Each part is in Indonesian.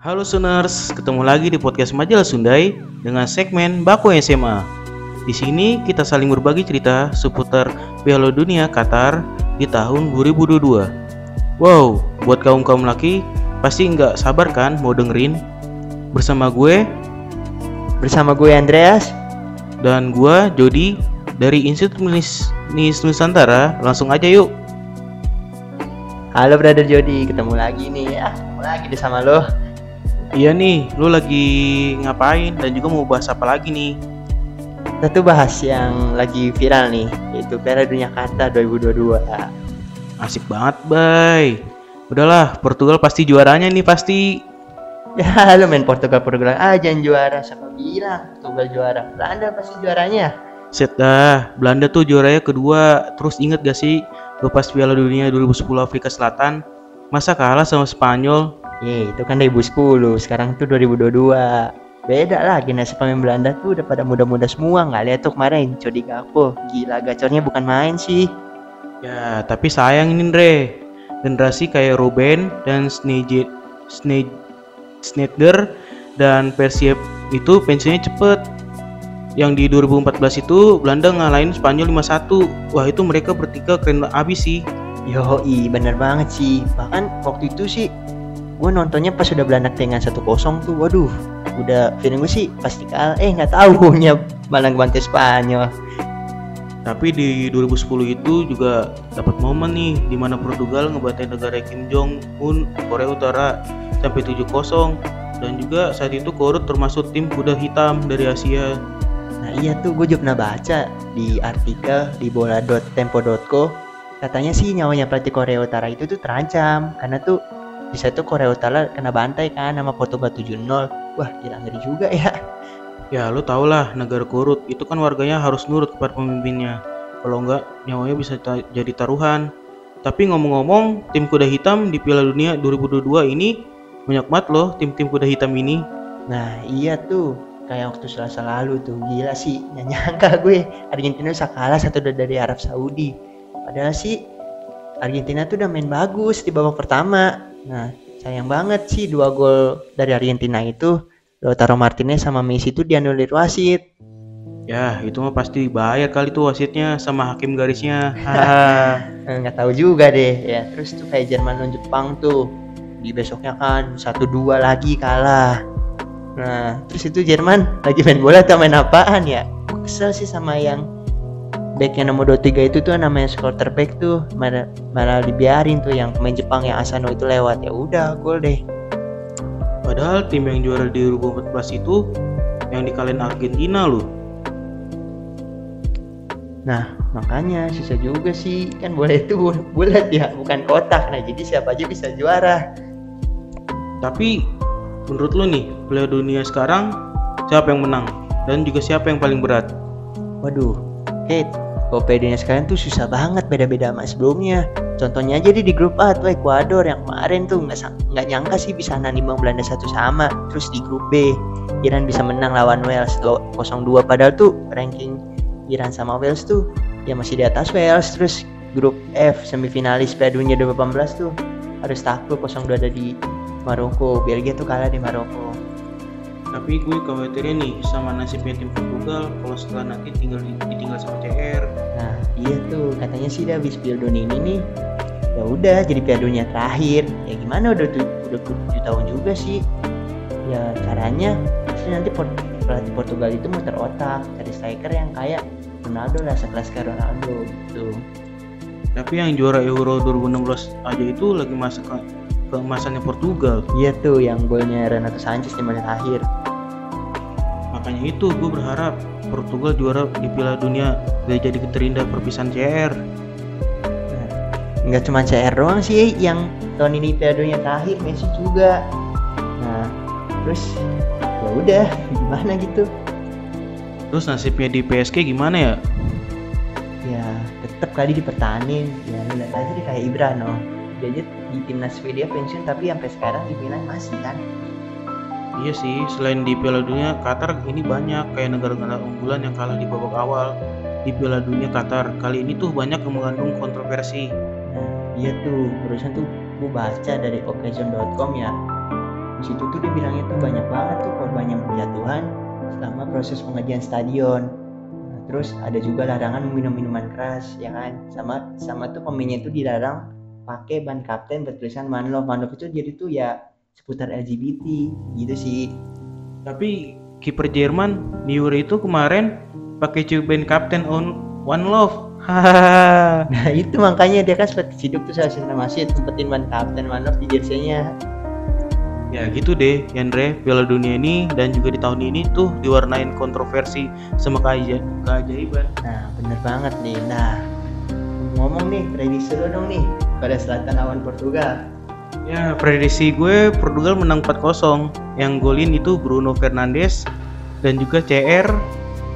Halo Suners, ketemu lagi di podcast Majalah Sundai dengan segmen Baku SMA. Di sini kita saling berbagi cerita seputar Piala Dunia Qatar di tahun 2022. Wow, buat kaum-kaum laki pasti nggak sabar kan mau dengerin? Bersama gue Bersama gue Andreas. dan gue Jody dari Institut Nis Nusantara. Langsung aja yuk. Halo Brother Jody, ketemu lagi nih ya. Ketemu lagi deh sama lo. Iya nih, lu lagi ngapain dan juga mau bahas apa lagi nih? Kita tuh bahas yang lagi viral nih, yaitu Piala Dunia Qatar 2022. Asik banget, bay. Udahlah, Portugal pasti juaranya nih pasti. Ya, lo main Portugal Portugal aja yang juara. Siapa bilang Portugal juara? Belanda pasti juaranya. Set dah, Belanda tuh juaranya kedua. Terus inget gak sih, lepas Piala Dunia 2010 Afrika Selatan, masa kalah sama Spanyol? Ye, itu kan 2010, sekarang tuh 2022. Beda lah, generasi pemain Belanda tuh udah pada muda-muda semua. Nggak lihat tuh kemarin, Cody Gakpo. Gila, gacornya bukan main sih. Ya, tapi sayang ini Andre. Generasi kayak Robben dan Sneijder, Sne- Sneijder dan Persib itu pensiunnya cepet. Yang di 2014 itu Belanda ngalahin Spanyol 5-1. Wah, itu mereka bertiga keren abis sih. Yoi, bener banget sih. Bahkan waktu itu sih gue nontonnya pas udah Belanda dengan 1-0 tuh. Waduh, udah feeling gue sih pasti kalah. Eh nggak tahu nya malah bantai Spanyol. Tapi di 2010 itu juga dapat momen nih di mana Portugal ngebantai negara Kim Jong Un Korea Utara sampai 7-0 dan juga saat itu Korut termasuk tim kuda hitam dari Asia. Nah iya tuh gue juga pernah baca di artikel di bola.tempo.co katanya sih nyawanya pelatih Korea Utara itu tuh terancam karena tuh bisa tuh Korea Utara kena bantai kan sama Portugal 7-0 wah gila ngeri juga ya Ya lo tau lah negara Korut itu kan warganya harus nurut kepada pemimpinnya. Kalau enggak nyawanya bisa ta- jadi taruhan. Tapi ngomong-ngomong tim kuda hitam di Piala Dunia 2022 ini banyak banget loh tim-tim kuda hitam ini. Nah iya tuh kayak waktu selasa lalu tuh gila sih nggak nyangka gue Argentina bisa kalah satu dari Arab Saudi padahal sih Argentina tuh udah main bagus di babak pertama nah sayang banget sih dua gol dari Argentina itu. Lautaro Martinez sama Messi tuh dianulir wasit. Ya itu mah pasti bayar kali tuh wasitnya sama hakim garisnya. Hahaha. Eh, nggak tahu juga deh ya. Terus tuh kayak Jerman dan Jepang tuh. Di besoknya kan satu dua lagi kalah. Nah terus itu Jerman lagi main bola atau main apaan ya? Kesel sih sama yang back yang nomor 23 itu tuh namanya quarterback tuh malah, malah dibiarin tuh yang pemain Jepang yang Asano itu lewat. Ya udah gol deh. Padahal tim yang juara di 2014 itu yang dikalahin Argentina loh. nah makanya susah juga sih. Kan bola itu bulat ya bukan kotak. Nah jadi siapa aja bisa juara. Tapi menurut lo nih Piala Dunia sekarang siapa yang menang? Dan juga siapa yang paling berat? Waduh, Kate, Kopedinya sekarang tuh susah banget beda-beda sama sebelumnya. Contohnya aja di, grup A tuh Ecuador yang kemarin tuh nggak nyangka sih bisa nanimbang Belanda satu sama. Terus di grup B, Iran bisa menang lawan Wales lo- 0-2 padahal tuh ranking Iran sama Wales tuh ya masih di atas Wales. Terus grup F semifinalis Piala Dunia 2018 tuh harus takluk 0-2 ada di Maroko. Belgia tuh kalah di Maroko. Tapi gue khawatirnya nih sama nasibnya tim Portugal kalau setelah nanti tinggal ditinggal sama CR. Nah, iya tuh katanya sih dia habis Piala Dunia ini nih. Ya udah jadi Piala Dunia terakhir. Ya gimana udah tu, udah tujuh tahun juga sih. Ya caranya pasti nanti Port- pelatih Portugal itu muter otak cari striker yang kayak Ronaldo lah sekelas kayak Ronaldo gitu. Tapi yang juara Euro 2016 aja itu lagi masa ke keemasannya Portugal. Iya tuh yang golnya Renato Sanchez di menit akhir. Makanya itu gue berharap Portugal juara di Piala Dunia gak jadi terindah perpisahan CR. Nah, nggak cuma CR doang sih yang tahun ini Piala Dunia terakhir Messi juga. Nah, terus ya udah gimana gitu. Terus nasibnya di PSG gimana ya? ya tetap kali dipertahanin ya lihat aja dia kayak Ibra no dia aja di timnas Swedia pensiun tapi sampai sekarang di Milan masih kan Iya sih, selain di Piala Dunia, Qatar ini banyak kayak negara-negara unggulan yang kalah di babak awal di Piala Dunia Qatar. Kali ini tuh banyak yang mengandung kontroversi. nah iya tuh barusan tuh gue baca dari occasion.com ya di situ tuh dia bilangnya tuh banyak banget tuh korban yang berjatuhan selama proses pengajian stadion Nah, terus ada juga larangan minum minuman keras ya kan sama sama tuh pemainnya itu dilarang pakai ban kapten bertulisan man love man love itu jadi tuh ya seputar LGBT gitu sih Tapi kiper Jerman Neuer itu kemarin pakai cuban kapten on One Love. Nah itu makanya dia kan seperti hidup tuh saya masih sempetin ban kapten man love di jersey-nya ya gitu deh, Yandre. Piala Dunia ini dan juga di tahun ini tuh diwarnain kontroversi sama keaja keajaiban. Nah, bener banget nih. Nah, ngomong nih, prediksi lo dong nih pada Selatan lawan Portugal. Ya, prediksi gue Portugal menang 4-0. Yang golin itu Bruno Fernandes dan juga CR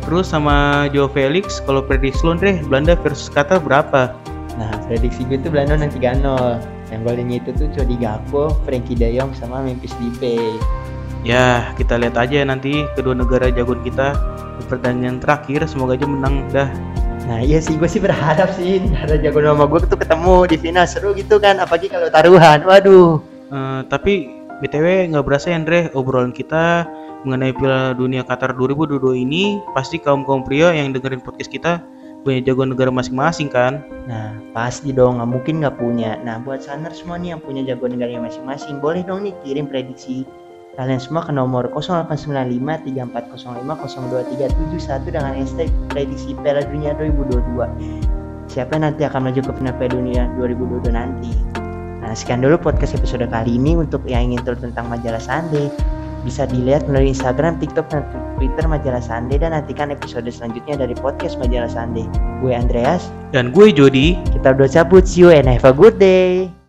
terus sama Joe Felix. Kalau prediksi lo deh, Belanda versus Qatar berapa? Nah, prediksi gue tuh Belanda menang 3-0. Yang golnya itu tuh Cody Gakpo, Frankie De Jong sama Memphis Depay. Ya, kita lihat aja nanti kedua negara jagoan kita di pertandingan terakhir. Semoga aja menang dah. Nah, iya sih gue sih berharap sih ada jago nama gue tuh ketemu di final seru gitu kan, apalagi kalau taruhan. Waduh. Eh, tapi BTW nggak berasa ya Andre obrolan kita mengenai Piala Dunia Qatar 2022 ini pasti kaum-kaum pria yang dengerin podcast kita punya jagoan negara masing-masing kan? Nah, pasti dong, nggak mungkin nggak punya. Nah, buat saner semua nih yang punya jago negaranya masing-masing, boleh dong nih kirim prediksi kalian semua ke nomor 0895 3405 0237 dengan hashtag prediksi Piala Dunia 2022. Siapa yang nanti akan maju ke final Piala Dunia 2022 nanti? Nah, sekian dulu podcast episode kali ini untuk yang ingin tahu tentang majalah Sunday. Bisa dilihat melalui Instagram, TikTok, dan Twitter majalah Sunday dan nantikan episode selanjutnya dari podcast majalah Sunday. Gue Andreas, Dan gue Jody. kita udah cabut, see you and have a good day.